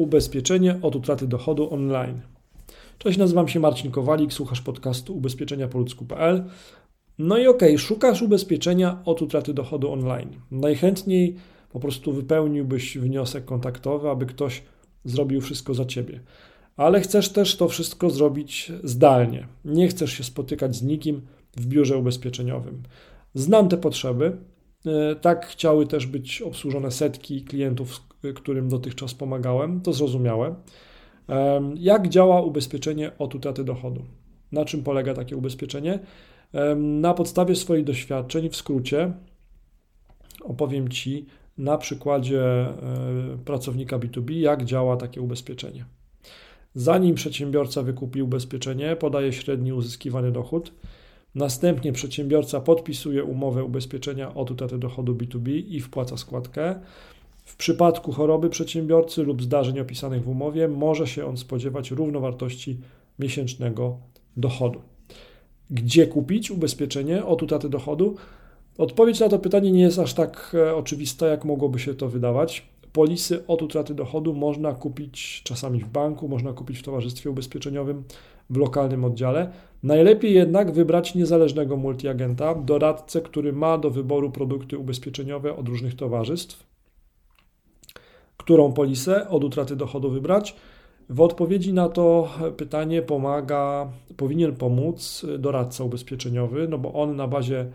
ubezpieczenie od utraty dochodu online. Cześć, nazywam się Marcin Kowalik, słuchasz podcastu ubezpieczeniapoludzku.pl. No i okej, okay, szukasz ubezpieczenia od utraty dochodu online. Najchętniej po prostu wypełniłbyś wniosek kontaktowy, aby ktoś zrobił wszystko za ciebie. Ale chcesz też to wszystko zrobić zdalnie. Nie chcesz się spotykać z nikim w biurze ubezpieczeniowym. Znam te potrzeby. E, tak chciały też być obsłużone setki klientów, którym dotychczas pomagałem. To zrozumiałe. Jak działa ubezpieczenie od utraty dochodu? Na czym polega takie ubezpieczenie? Na podstawie swoich doświadczeń, w skrócie, opowiem Ci na przykładzie e, pracownika B2B, jak działa takie ubezpieczenie. Zanim przedsiębiorca wykupi ubezpieczenie, podaje średni uzyskiwany dochód. Następnie przedsiębiorca podpisuje umowę ubezpieczenia od utraty dochodu B2B i wpłaca składkę. W przypadku choroby przedsiębiorcy lub zdarzeń opisanych w umowie może się on spodziewać równowartości miesięcznego dochodu. Gdzie kupić ubezpieczenie od utraty dochodu? Odpowiedź na to pytanie nie jest aż tak e, oczywista, jak mogłoby się to wydawać. Polisy od utraty dochodu można kupić czasami w banku, można kupić w towarzystwie ubezpieczeniowym, w lokalnym oddziale. Najlepiej jednak wybrać niezależnego multiagenta, doradcę, który ma do wyboru produkty ubezpieczeniowe od różnych towarzystw. Którą polisę od utraty dochodu wybrać? W odpowiedzi na to pytanie pomaga, powinien pomóc doradca ubezpieczeniowy, no bo on na bazie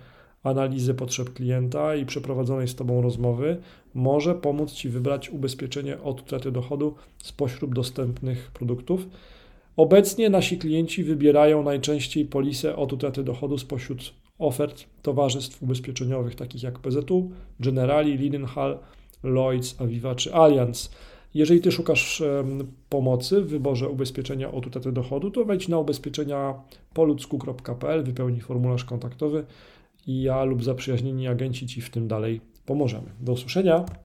analizy potrzeb klienta i przeprowadzonej z Tobą rozmowy może pomóc Ci wybrać ubezpieczenie od utraty dochodu spośród dostępnych produktów. Obecnie nasi klienci wybierają najczęściej polisę od utraty dochodu spośród ofert towarzystw ubezpieczeniowych takich jak PZU, Generali, Lidenhall, Lloyds, Aviva czy Allianz. Jeżeli Ty szukasz pomocy w wyborze ubezpieczenia od utraty dochodu, to wejdź na ubezpieczenia poludzku.pl, wypełnij formularz kontaktowy i ja lub zaprzyjaźnieni agenci Ci w tym dalej pomożemy. Do usłyszenia.